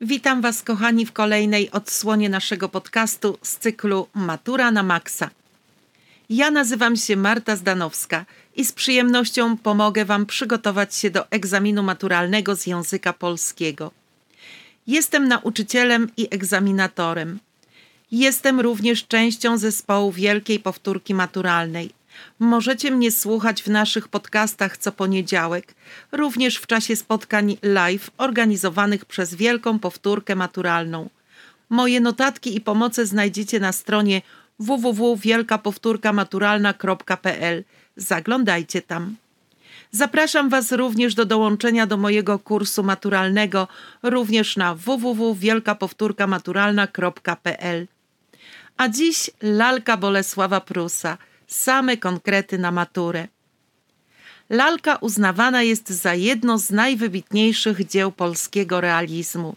Witam Was, kochani, w kolejnej odsłonie naszego podcastu z cyklu Matura na Maxa. Ja nazywam się Marta Zdanowska i z przyjemnością pomogę Wam przygotować się do egzaminu maturalnego z języka polskiego. Jestem nauczycielem i egzaminatorem. Jestem również częścią zespołu Wielkiej Powtórki Maturalnej – Możecie mnie słuchać w naszych podcastach co poniedziałek, również w czasie spotkań live organizowanych przez Wielką Powtórkę Maturalną. Moje notatki i pomoce znajdziecie na stronie www.wielkapowtórkamaturalna.pl. Zaglądajcie tam. Zapraszam Was również do dołączenia do mojego kursu maturalnego również na www.wielkapowtórkamaturalna.pl. A dziś lalka Bolesława Prusa – same konkrety na maturę. Lalka uznawana jest za jedno z najwybitniejszych dzieł polskiego realizmu.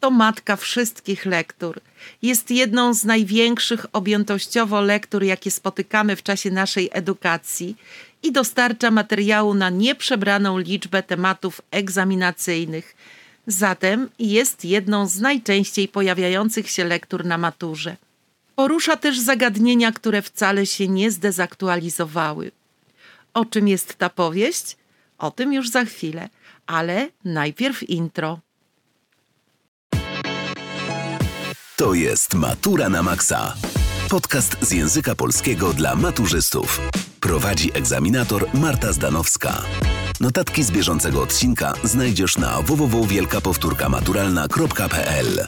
To matka wszystkich lektur. Jest jedną z największych objętościowo lektur, jakie spotykamy w czasie naszej edukacji i dostarcza materiału na nieprzebraną liczbę tematów egzaminacyjnych. Zatem jest jedną z najczęściej pojawiających się lektur na maturze. Porusza też zagadnienia, które wcale się nie zdezaktualizowały. O czym jest ta powieść? O tym już za chwilę, ale najpierw intro. To jest Matura na Maxa. Podcast z języka polskiego dla maturzystów. Prowadzi egzaminator Marta Zdanowska. Notatki z bieżącego odcinka znajdziesz na www.wielkapowtórkamaturalna.pl.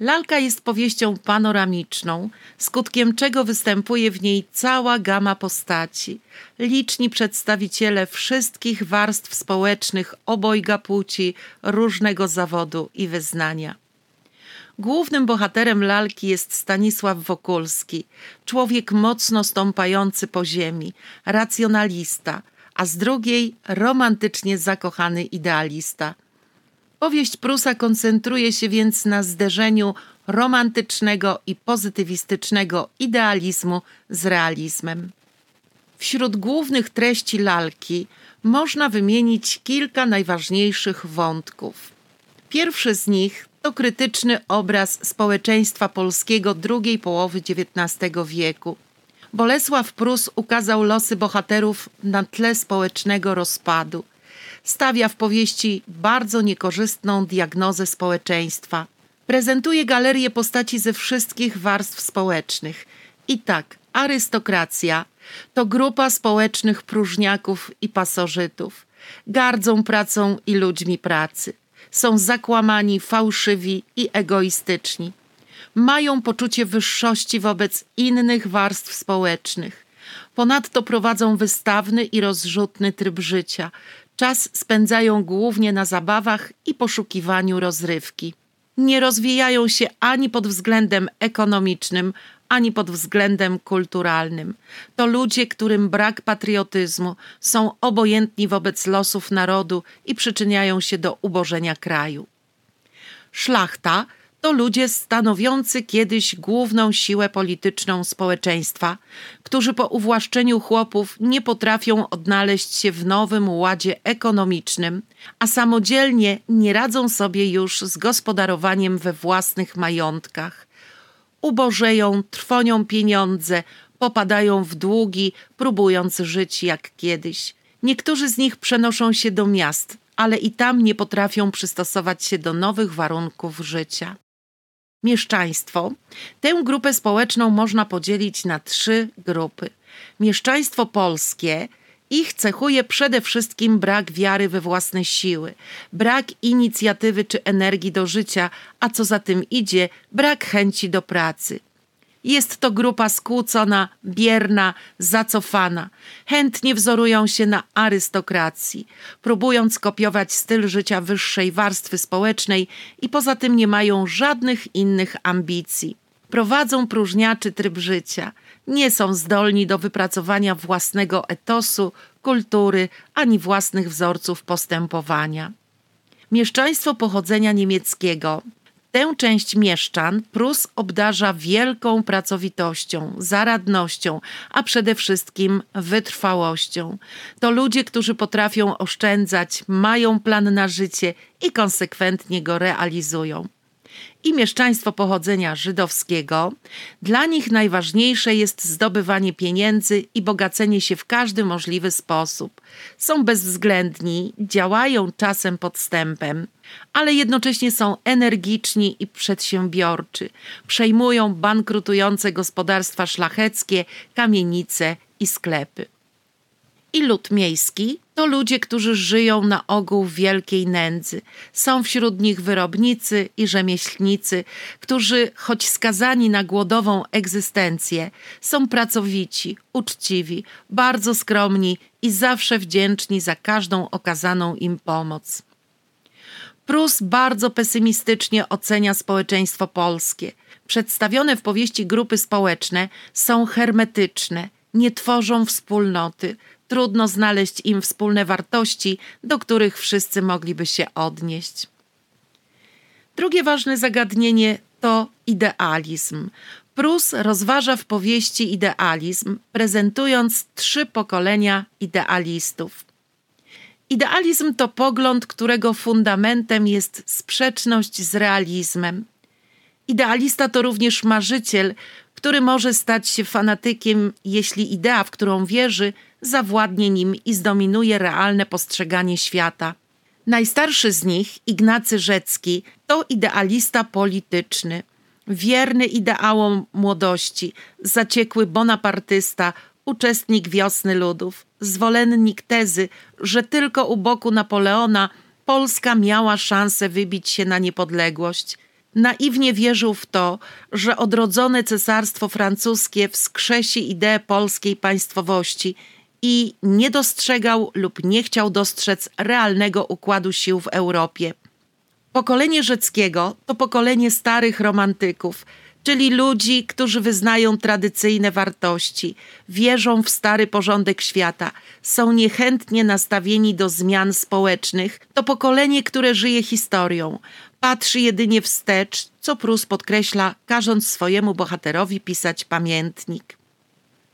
Lalka jest powieścią panoramiczną, skutkiem czego występuje w niej cała gama postaci, liczni przedstawiciele wszystkich warstw społecznych obojga płci, różnego zawodu i wyznania. Głównym bohaterem lalki jest Stanisław Wokulski, człowiek mocno stąpający po ziemi, racjonalista, a z drugiej romantycznie zakochany idealista – Powieść Prusa koncentruje się więc na zderzeniu romantycznego i pozytywistycznego idealizmu z realizmem. Wśród głównych treści lalki można wymienić kilka najważniejszych wątków. Pierwszy z nich to krytyczny obraz społeczeństwa polskiego drugiej połowy XIX wieku. Bolesław Prus ukazał losy bohaterów na tle społecznego rozpadu stawia w powieści bardzo niekorzystną diagnozę społeczeństwa. Prezentuje galerię postaci ze wszystkich warstw społecznych. I tak, arystokracja to grupa społecznych próżniaków i pasożytów. Gardzą pracą i ludźmi pracy. Są zakłamani, fałszywi i egoistyczni. Mają poczucie wyższości wobec innych warstw społecznych. Ponadto prowadzą wystawny i rozrzutny tryb życia, Czas spędzają głównie na zabawach i poszukiwaniu rozrywki. Nie rozwijają się ani pod względem ekonomicznym, ani pod względem kulturalnym. To ludzie, którym brak patriotyzmu, są obojętni wobec losów narodu i przyczyniają się do ubożenia kraju. Szlachta to ludzie stanowiący kiedyś główną siłę polityczną społeczeństwa, którzy po uwłaszczeniu chłopów nie potrafią odnaleźć się w nowym ładzie ekonomicznym, a samodzielnie nie radzą sobie już z gospodarowaniem we własnych majątkach. Ubożeją, trwonią pieniądze, popadają w długi, próbując żyć jak kiedyś. Niektórzy z nich przenoszą się do miast, ale i tam nie potrafią przystosować się do nowych warunków życia mieszczaństwo. Tę grupę społeczną można podzielić na trzy grupy. Mieszczaństwo polskie ich cechuje przede wszystkim brak wiary we własne siły, brak inicjatywy czy energii do życia, a co za tym idzie, brak chęci do pracy. Jest to grupa skłócona, bierna, zacofana. Chętnie wzorują się na arystokracji, próbując kopiować styl życia wyższej warstwy społecznej i poza tym nie mają żadnych innych ambicji. Prowadzą próżniaczy tryb życia, nie są zdolni do wypracowania własnego etosu, kultury ani własnych wzorców postępowania. Mieszczaństwo pochodzenia niemieckiego Tę część mieszczan Prus obdarza wielką pracowitością, zaradnością, a przede wszystkim wytrwałością. To ludzie, którzy potrafią oszczędzać, mają plan na życie i konsekwentnie go realizują i mieszczaństwo pochodzenia żydowskiego, dla nich najważniejsze jest zdobywanie pieniędzy i bogacenie się w każdy możliwy sposób. Są bezwzględni, działają czasem podstępem, ale jednocześnie są energiczni i przedsiębiorczy. Przejmują bankrutujące gospodarstwa szlacheckie, kamienice i sklepy i lud miejski to ludzie, którzy żyją na ogół w wielkiej nędzy. Są wśród nich wyrobnicy i rzemieślnicy, którzy, choć skazani na głodową egzystencję, są pracowici, uczciwi, bardzo skromni i zawsze wdzięczni za każdą okazaną im pomoc. Prus bardzo pesymistycznie ocenia społeczeństwo polskie. Przedstawione w powieści grupy społeczne są hermetyczne, nie tworzą wspólnoty, trudno znaleźć im wspólne wartości, do których wszyscy mogliby się odnieść. Drugie ważne zagadnienie to idealizm. Prus rozważa w powieści idealizm, prezentując trzy pokolenia idealistów. Idealizm to pogląd, którego fundamentem jest sprzeczność z realizmem. Idealista to również marzyciel, który może stać się fanatykiem, jeśli idea, w którą wierzy, zawładnie nim i zdominuje realne postrzeganie świata. Najstarszy z nich, Ignacy Rzecki, to idealista polityczny, wierny ideałom młodości, zaciekły bonapartysta, uczestnik wiosny ludów, zwolennik tezy, że tylko u boku Napoleona Polska miała szansę wybić się na niepodległość. Naiwnie wierzył w to, że odrodzone cesarstwo francuskie wskrzesi ideę polskiej państwowości i nie dostrzegał lub nie chciał dostrzec realnego układu sił w Europie. Pokolenie Rzeckiego to pokolenie starych romantyków, czyli ludzi, którzy wyznają tradycyjne wartości, wierzą w stary porządek świata, są niechętnie nastawieni do zmian społecznych. To pokolenie, które żyje historią, patrzy jedynie wstecz, co Prus podkreśla, każąc swojemu bohaterowi pisać pamiętnik.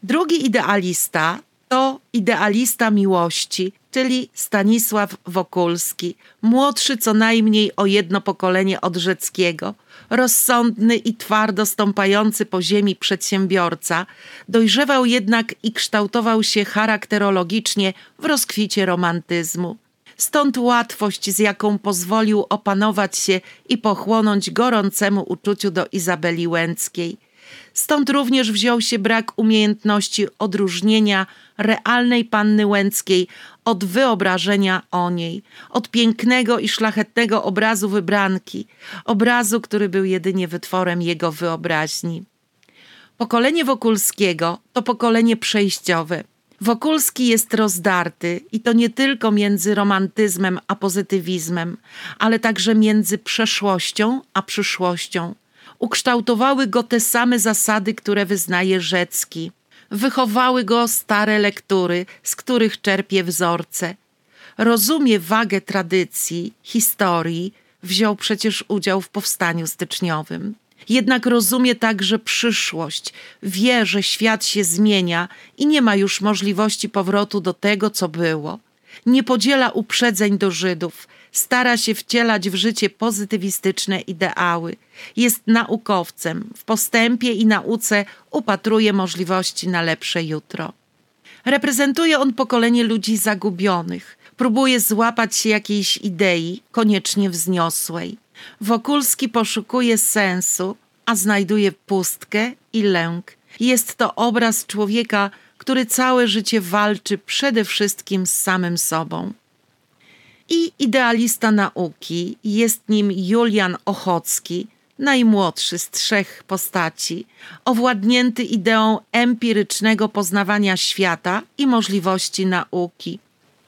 Drugi idealista to idealista miłości, czyli Stanisław Wokulski, młodszy co najmniej o jedno pokolenie od Rzeckiego, rozsądny i twardo stąpający po ziemi przedsiębiorca, dojrzewał jednak i kształtował się charakterologicznie w rozkwicie romantyzmu. Stąd łatwość, z jaką pozwolił opanować się i pochłonąć gorącemu uczuciu do Izabeli Łęckiej – Stąd również wziął się brak umiejętności odróżnienia realnej panny Łęckiej od wyobrażenia o niej, od pięknego i szlachetnego obrazu wybranki, obrazu, który był jedynie wytworem jego wyobraźni. Pokolenie Wokulskiego to pokolenie przejściowe. Wokulski jest rozdarty i to nie tylko między romantyzmem a pozytywizmem, ale także między przeszłością a przyszłością ukształtowały go te same zasady, które wyznaje Rzecki. Wychowały go stare lektury, z których czerpie wzorce. Rozumie wagę tradycji, historii, wziął przecież udział w powstaniu styczniowym. Jednak rozumie także przyszłość, wie, że świat się zmienia i nie ma już możliwości powrotu do tego, co było. Nie podziela uprzedzeń do Żydów, stara się wcielać w życie pozytywistyczne ideały. Jest naukowcem, w postępie i nauce upatruje możliwości na lepsze jutro. Reprezentuje on pokolenie ludzi zagubionych, próbuje złapać się jakiejś idei, koniecznie wzniosłej. Wokulski poszukuje sensu, a znajduje pustkę i lęk. Jest to obraz człowieka, który całe życie walczy przede wszystkim z samym sobą i idealista nauki. Jest nim Julian Ochocki, najmłodszy z trzech postaci, owładnięty ideą empirycznego poznawania świata i możliwości nauki.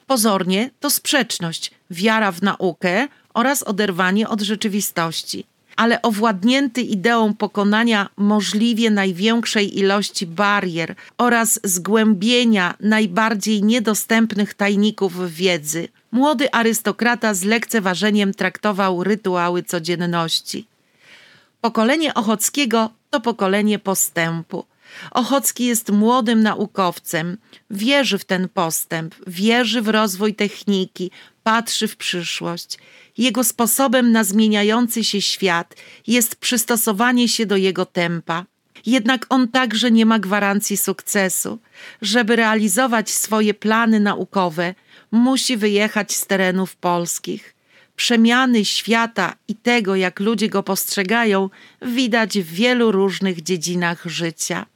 Pozornie to sprzeczność, wiara w naukę oraz oderwanie od rzeczywistości ale owładnięty ideą pokonania możliwie największej ilości barier oraz zgłębienia najbardziej niedostępnych tajników wiedzy, młody arystokrata z lekceważeniem traktował rytuały codzienności. Pokolenie Ochockiego to pokolenie postępu. Ochocki jest młodym naukowcem, wierzy w ten postęp, wierzy w rozwój techniki, patrzy w przyszłość. Jego sposobem na zmieniający się świat jest przystosowanie się do jego tempa. Jednak on także nie ma gwarancji sukcesu. Żeby realizować swoje plany naukowe, musi wyjechać z terenów polskich. Przemiany świata i tego, jak ludzie go postrzegają, widać w wielu różnych dziedzinach życia.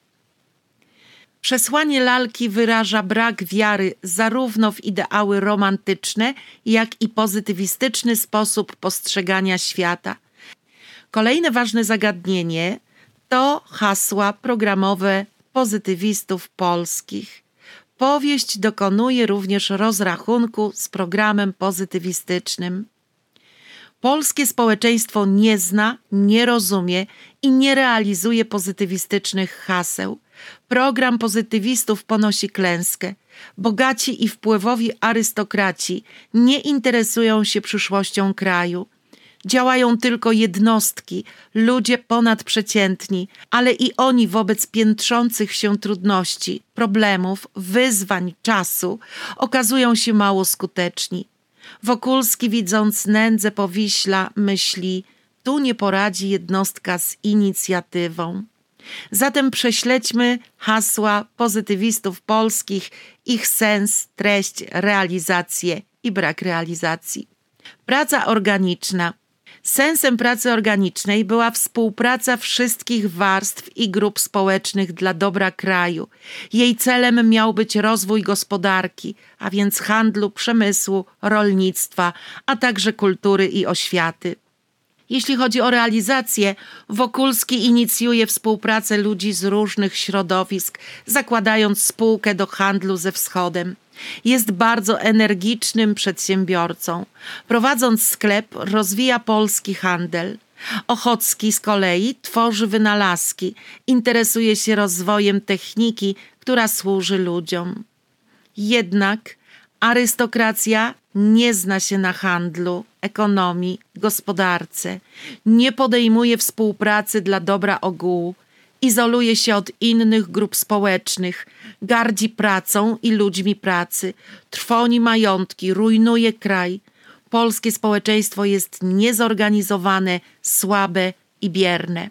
Przesłanie lalki wyraża brak wiary zarówno w ideały romantyczne, jak i pozytywistyczny sposób postrzegania świata. Kolejne ważne zagadnienie to hasła programowe pozytywistów polskich. Powieść dokonuje również rozrachunku z programem pozytywistycznym. Polskie społeczeństwo nie zna, nie rozumie i nie realizuje pozytywistycznych haseł. Program pozytywistów ponosi klęskę. Bogaci i wpływowi arystokraci nie interesują się przyszłością kraju. Działają tylko jednostki, ludzie ponadprzeciętni, ale i oni wobec piętrzących się trudności, problemów, wyzwań czasu okazują się mało skuteczni. Wokulski, widząc nędzę powiśla, myśli: Tu nie poradzi jednostka z inicjatywą. Zatem prześledźmy hasła pozytywistów polskich, ich sens, treść, realizację i brak realizacji. Praca organiczna. Sensem pracy organicznej była współpraca wszystkich warstw i grup społecznych dla dobra kraju. Jej celem miał być rozwój gospodarki, a więc handlu, przemysłu, rolnictwa, a także kultury i oświaty. Jeśli chodzi o realizację, Wokulski inicjuje współpracę ludzi z różnych środowisk, zakładając spółkę do handlu ze wschodem. Jest bardzo energicznym przedsiębiorcą. Prowadząc sklep, rozwija polski handel. Ochocki z kolei tworzy wynalazki, interesuje się rozwojem techniki, która służy ludziom. Jednak arystokracja nie zna się na handlu, ekonomii, gospodarce, nie podejmuje współpracy dla dobra ogółu, izoluje się od innych grup społecznych, gardzi pracą i ludźmi pracy, trwoni majątki, rujnuje kraj. Polskie społeczeństwo jest niezorganizowane, słabe i bierne.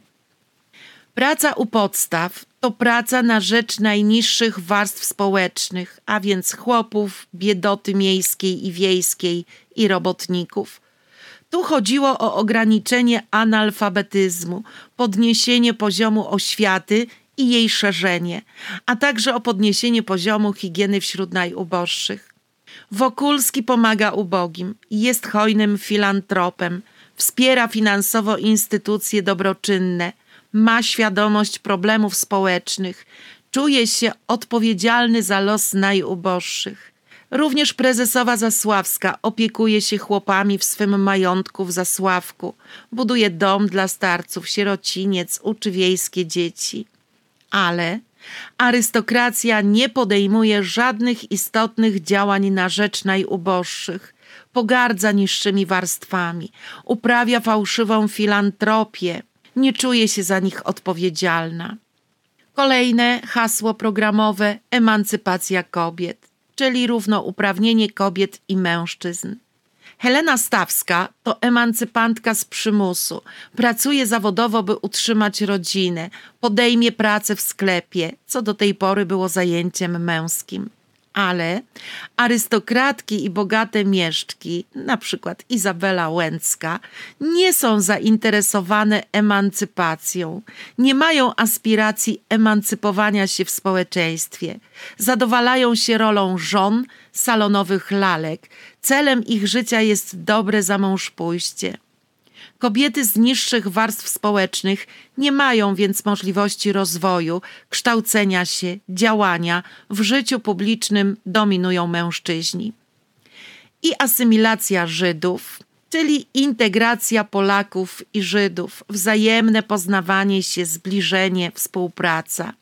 Praca u podstaw to praca na rzecz najniższych warstw społecznych, a więc chłopów, biedoty miejskiej i wiejskiej i robotników. Tu chodziło o ograniczenie analfabetyzmu, podniesienie poziomu oświaty i jej szerzenie, a także o podniesienie poziomu higieny wśród najuboższych. Wokulski pomaga ubogim, jest hojnym filantropem, wspiera finansowo instytucje dobroczynne, ma świadomość problemów społecznych, czuje się odpowiedzialny za los najuboższych. Również prezesowa Zasławska opiekuje się chłopami w swym majątku w Zasławku, buduje dom dla starców, sierociniec, uczy wiejskie dzieci. Ale arystokracja nie podejmuje żadnych istotnych działań na rzecz najuboższych, pogardza niższymi warstwami, uprawia fałszywą filantropię, nie czuje się za nich odpowiedzialna. Kolejne hasło programowe emancypacja kobiet, czyli równouprawnienie kobiet i mężczyzn. Helena Stawska to emancypantka z przymusu. Pracuje zawodowo, by utrzymać rodzinę. Podejmie pracę w sklepie, co do tej pory było zajęciem męskim ale arystokratki i bogate mieszczki, na przykład Izabela Łęcka, nie są zainteresowane emancypacją, nie mają aspiracji emancypowania się w społeczeństwie, zadowalają się rolą żon, salonowych lalek. Celem ich życia jest dobre zamążpójście. Kobiety z niższych warstw społecznych nie mają więc możliwości rozwoju, kształcenia się, działania. W życiu publicznym dominują mężczyźni. I asymilacja Żydów, czyli integracja Polaków i Żydów, wzajemne poznawanie się, zbliżenie, współpraca.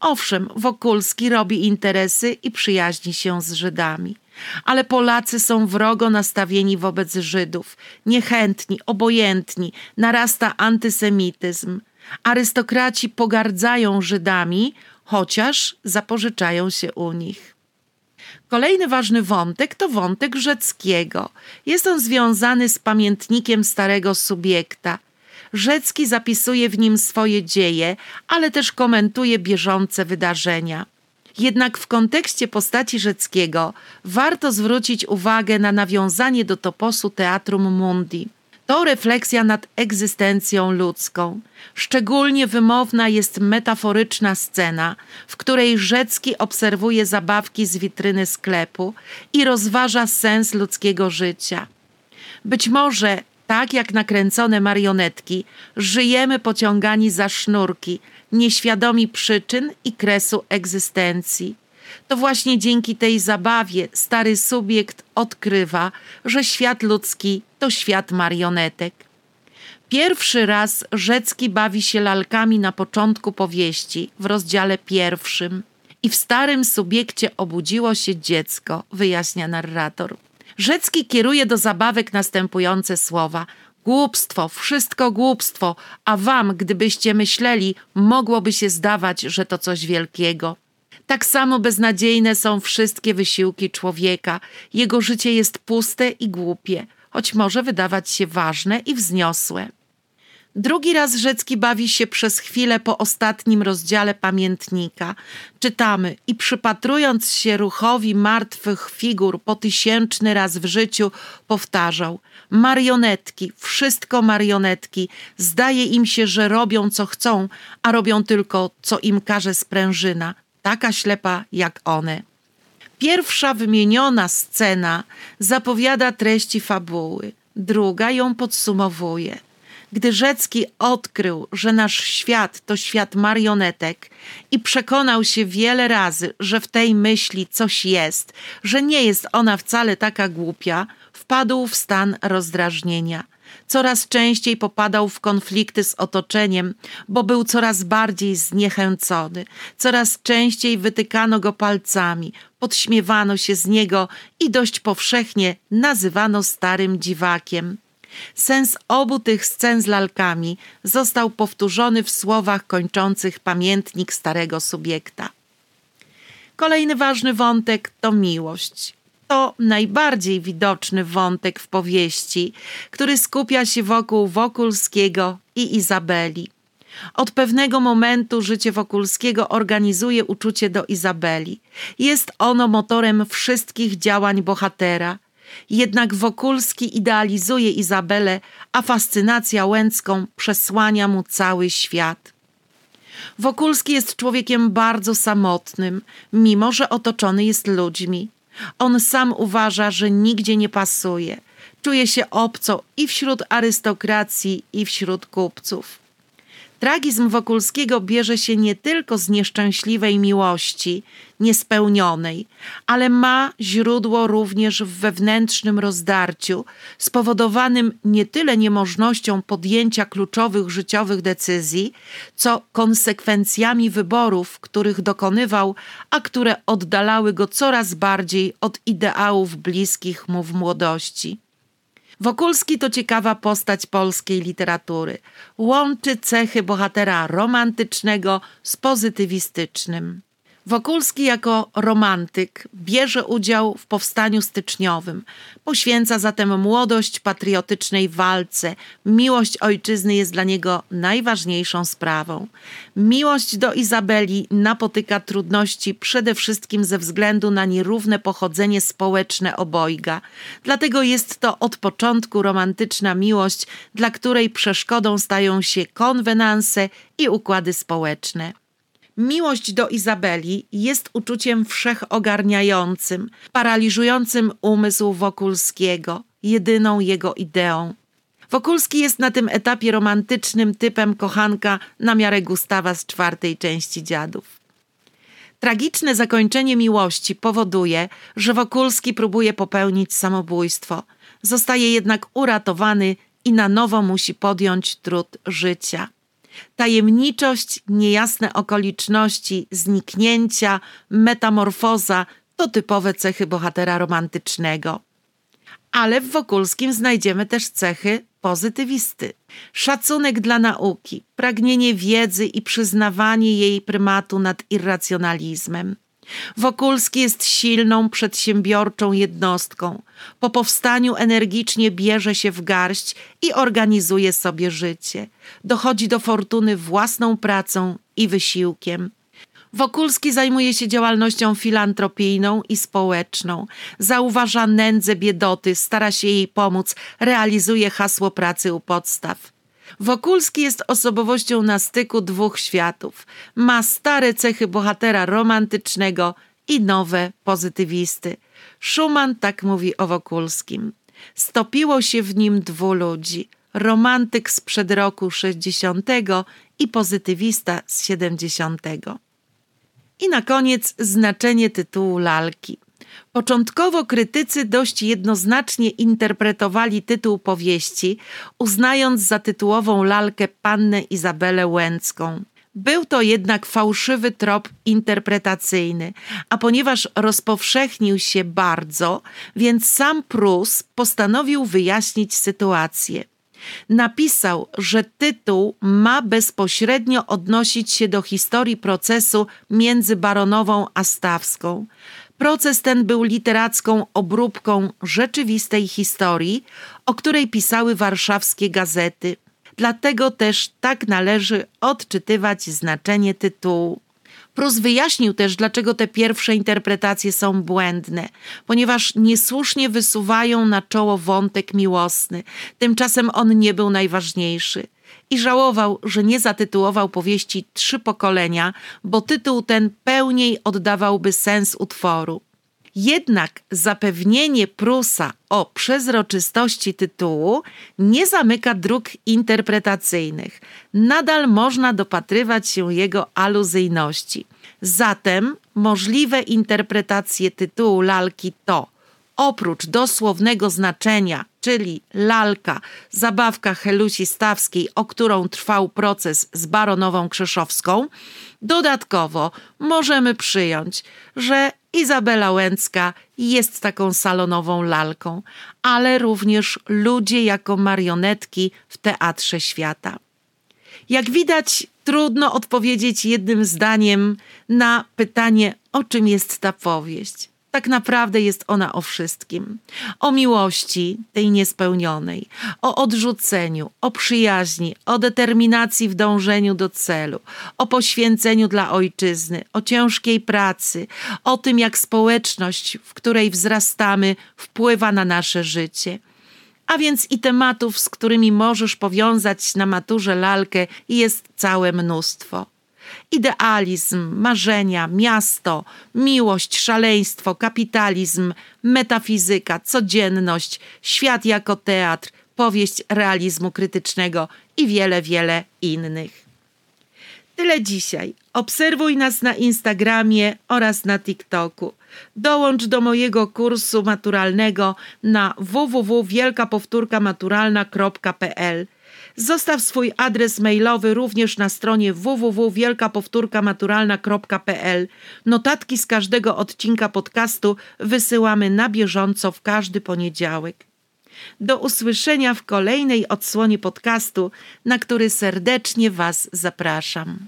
Owszem, Wokulski robi interesy i przyjaźni się z Żydami. Ale Polacy są wrogo nastawieni wobec Żydów, niechętni, obojętni, narasta antysemityzm. Arystokraci pogardzają Żydami, chociaż zapożyczają się u nich. Kolejny ważny wątek to wątek Rzeckiego. Jest on związany z pamiętnikiem starego subiekta. Rzecki zapisuje w nim swoje dzieje, ale też komentuje bieżące wydarzenia. Jednak w kontekście postaci Rzeckiego warto zwrócić uwagę na nawiązanie do toposu Teatrum Mundi. To refleksja nad egzystencją ludzką. Szczególnie wymowna jest metaforyczna scena, w której Rzecki obserwuje zabawki z witryny sklepu i rozważa sens ludzkiego życia. Być może, tak jak nakręcone marionetki, żyjemy pociągani za sznurki, nieświadomi przyczyn i kresu egzystencji. To właśnie dzięki tej zabawie stary subiekt odkrywa, że świat ludzki to świat marionetek. Pierwszy raz Rzecki bawi się lalkami na początku powieści, w rozdziale pierwszym. I w starym subiekcie obudziło się dziecko, wyjaśnia narrator. Rzecki kieruje do zabawek następujące słowa: Głupstwo, wszystko głupstwo, a wam, gdybyście myśleli, mogłoby się zdawać, że to coś wielkiego. Tak samo beznadziejne są wszystkie wysiłki człowieka. Jego życie jest puste i głupie, choć może wydawać się ważne i wzniosłe. Drugi raz Rzecki bawi się przez chwilę po ostatnim rozdziale pamiętnika. Czytamy i przypatrując się ruchowi martwych figur po tysięczny raz w życiu powtarzał marionetki, wszystko marionetki. Zdaje im się, że robią co chcą, a robią tylko co im każe sprężyna, taka ślepa jak one. Pierwsza wymieniona scena zapowiada treści fabuły, druga ją podsumowuje. Gdy Rzecki odkrył, że nasz świat to świat marionetek i przekonał się wiele razy, że w tej myśli coś jest, że nie jest ona wcale taka głupia, wpadł w stan rozdrażnienia. Coraz częściej popadał w konflikty z otoczeniem, bo był coraz bardziej zniechęcony. Coraz częściej wytykano go palcami, podśmiewano się z niego i dość powszechnie nazywano starym dziwakiem. Sens obu tych scen z lalkami został powtórzony w słowach kończących pamiętnik starego subiekta. Kolejny ważny wątek to miłość. To najbardziej widoczny wątek w powieści, który skupia się wokół Wokulskiego i Izabeli. Od pewnego momentu życie Wokulskiego organizuje uczucie do Izabeli. Jest ono motorem wszystkich działań bohatera – jednak Wokulski idealizuje Izabelę, a fascynacja Łęcką przesłania mu cały świat. Wokulski jest człowiekiem bardzo samotnym, mimo że otoczony jest ludźmi. On sam uważa, że nigdzie nie pasuje. Czuje się obco i wśród arystokracji, i wśród kupców. Tragizm Wokulskiego bierze się nie tylko z nieszczęśliwej miłości, niespełnionej, ale ma źródło również w wewnętrznym rozdarciu, spowodowanym nie tyle niemożnością podjęcia kluczowych życiowych decyzji, co konsekwencjami wyborów, których dokonywał, a które oddalały go coraz bardziej od ideałów bliskich mu w młodości. Wokulski to ciekawa postać polskiej literatury. Łączy cechy bohatera romantycznego z pozytywistycznym. Wokulski jako romantyk bierze udział w powstaniu styczniowym. Poświęca zatem młodość patriotycznej walce. Miłość ojczyzny jest dla niego najważniejszą sprawą. Miłość do Izabeli napotyka trudności przede wszystkim ze względu na nierówne pochodzenie społeczne obojga. Dlatego jest to od początku romantyczna miłość, dla której przeszkodą stają się konwenanse i układy społeczne. Miłość do Izabeli jest uczuciem wszechogarniającym, paraliżującym umysł Wokulskiego, jedyną jego ideą. Wokulski jest na tym etapie romantycznym typem kochanka na miarę Gustawa z czwartej części Dziadów. Tragiczne zakończenie miłości powoduje, że Wokulski próbuje popełnić samobójstwo. Zostaje jednak uratowany i na nowo musi podjąć trud życia. Tajemniczość, niejasne okoliczności, zniknięcia, metamorfoza to typowe cechy bohatera romantycznego. Ale w Wokulskim znajdziemy też cechy pozytywisty. Szacunek dla nauki, pragnienie wiedzy i przyznawanie jej prymatu nad irracjonalizmem. Wokulski jest silną, przedsiębiorczą jednostką. Po powstaniu energicznie bierze się w garść i organizuje sobie życie. Dochodzi do fortuny własną pracą i wysiłkiem. Wokulski zajmuje się działalnością filantropijną i społeczną. Zauważa nędzę biedoty, stara się jej pomóc, realizuje hasło pracy u podstaw. Wokulski jest osobowością na styku dwóch światów. Ma stare cechy bohatera romantycznego i nowe pozytywisty. Schumann tak mówi o Wokulskim. Stopiło się w nim dwu ludzi. Romantyk sprzed roku 60 i pozytywista z 70. I na koniec znaczenie tytułu lalki. Początkowo krytycy dość jednoznacznie interpretowali tytuł powieści, uznając za tytułową lalkę pannę Izabelę Łęcką. Był to jednak fałszywy trop interpretacyjny, a ponieważ rozpowszechnił się bardzo, więc sam Prus postanowił wyjaśnić sytuację. Napisał, że tytuł ma bezpośrednio odnosić się do historii procesu między Baronową a Stawską. Proces ten był literacką obróbką rzeczywistej historii, o której pisały warszawskie gazety. Dlatego też tak należy odczytywać znaczenie tytułu. Prus wyjaśnił też, dlaczego te pierwsze interpretacje są błędne, ponieważ niesłusznie wysuwają na czoło wątek miłosny. Tymczasem on nie był najważniejszy. I żałował, że nie zatytułował powieści Trzy pokolenia, bo tytuł ten pełniej oddawałby sens utworu. Jednak zapewnienie Prusa o przezroczystości tytułu nie zamyka dróg interpretacyjnych. Nadal można dopatrywać się jego aluzyjności. Zatem możliwe interpretacje tytułu lalki to oprócz dosłownego znaczenia, czyli lalka, zabawka Helusi Stawskiej, o którą trwał proces z baronową Krzeszowską, dodatkowo możemy przyjąć, że Izabela Łęcka jest taką salonową lalką, ale również ludzie jako marionetki w teatrze świata. Jak widać, trudno odpowiedzieć jednym zdaniem na pytanie, o czym jest ta powieść tak naprawdę jest ona o wszystkim. O miłości, tej niespełnionej, o odrzuceniu, o przyjaźni, o determinacji w dążeniu do celu, o poświęceniu dla ojczyzny, o ciężkiej pracy, o tym, jak społeczność, w której wzrastamy, wpływa na nasze życie a więc i tematów, z którymi możesz powiązać na maturze lalkę, jest całe mnóstwo idealizm, marzenia, miasto, miłość, szaleństwo, kapitalizm, metafizyka, codzienność, świat jako teatr, powieść realizmu krytycznego i wiele, wiele innych. Tyle dzisiaj. Obserwuj nas na Instagramie oraz na TikToku. Dołącz do mojego kursu maturalnego na www.wielkapowtórkamaturalna.pl. Zostaw swój adres mailowy również na stronie www.wielkapowtórkamaturalna.pl. Notatki z każdego odcinka podcastu wysyłamy na bieżąco w każdy poniedziałek. Do usłyszenia w kolejnej odsłonie podcastu, na który serdecznie Was zapraszam.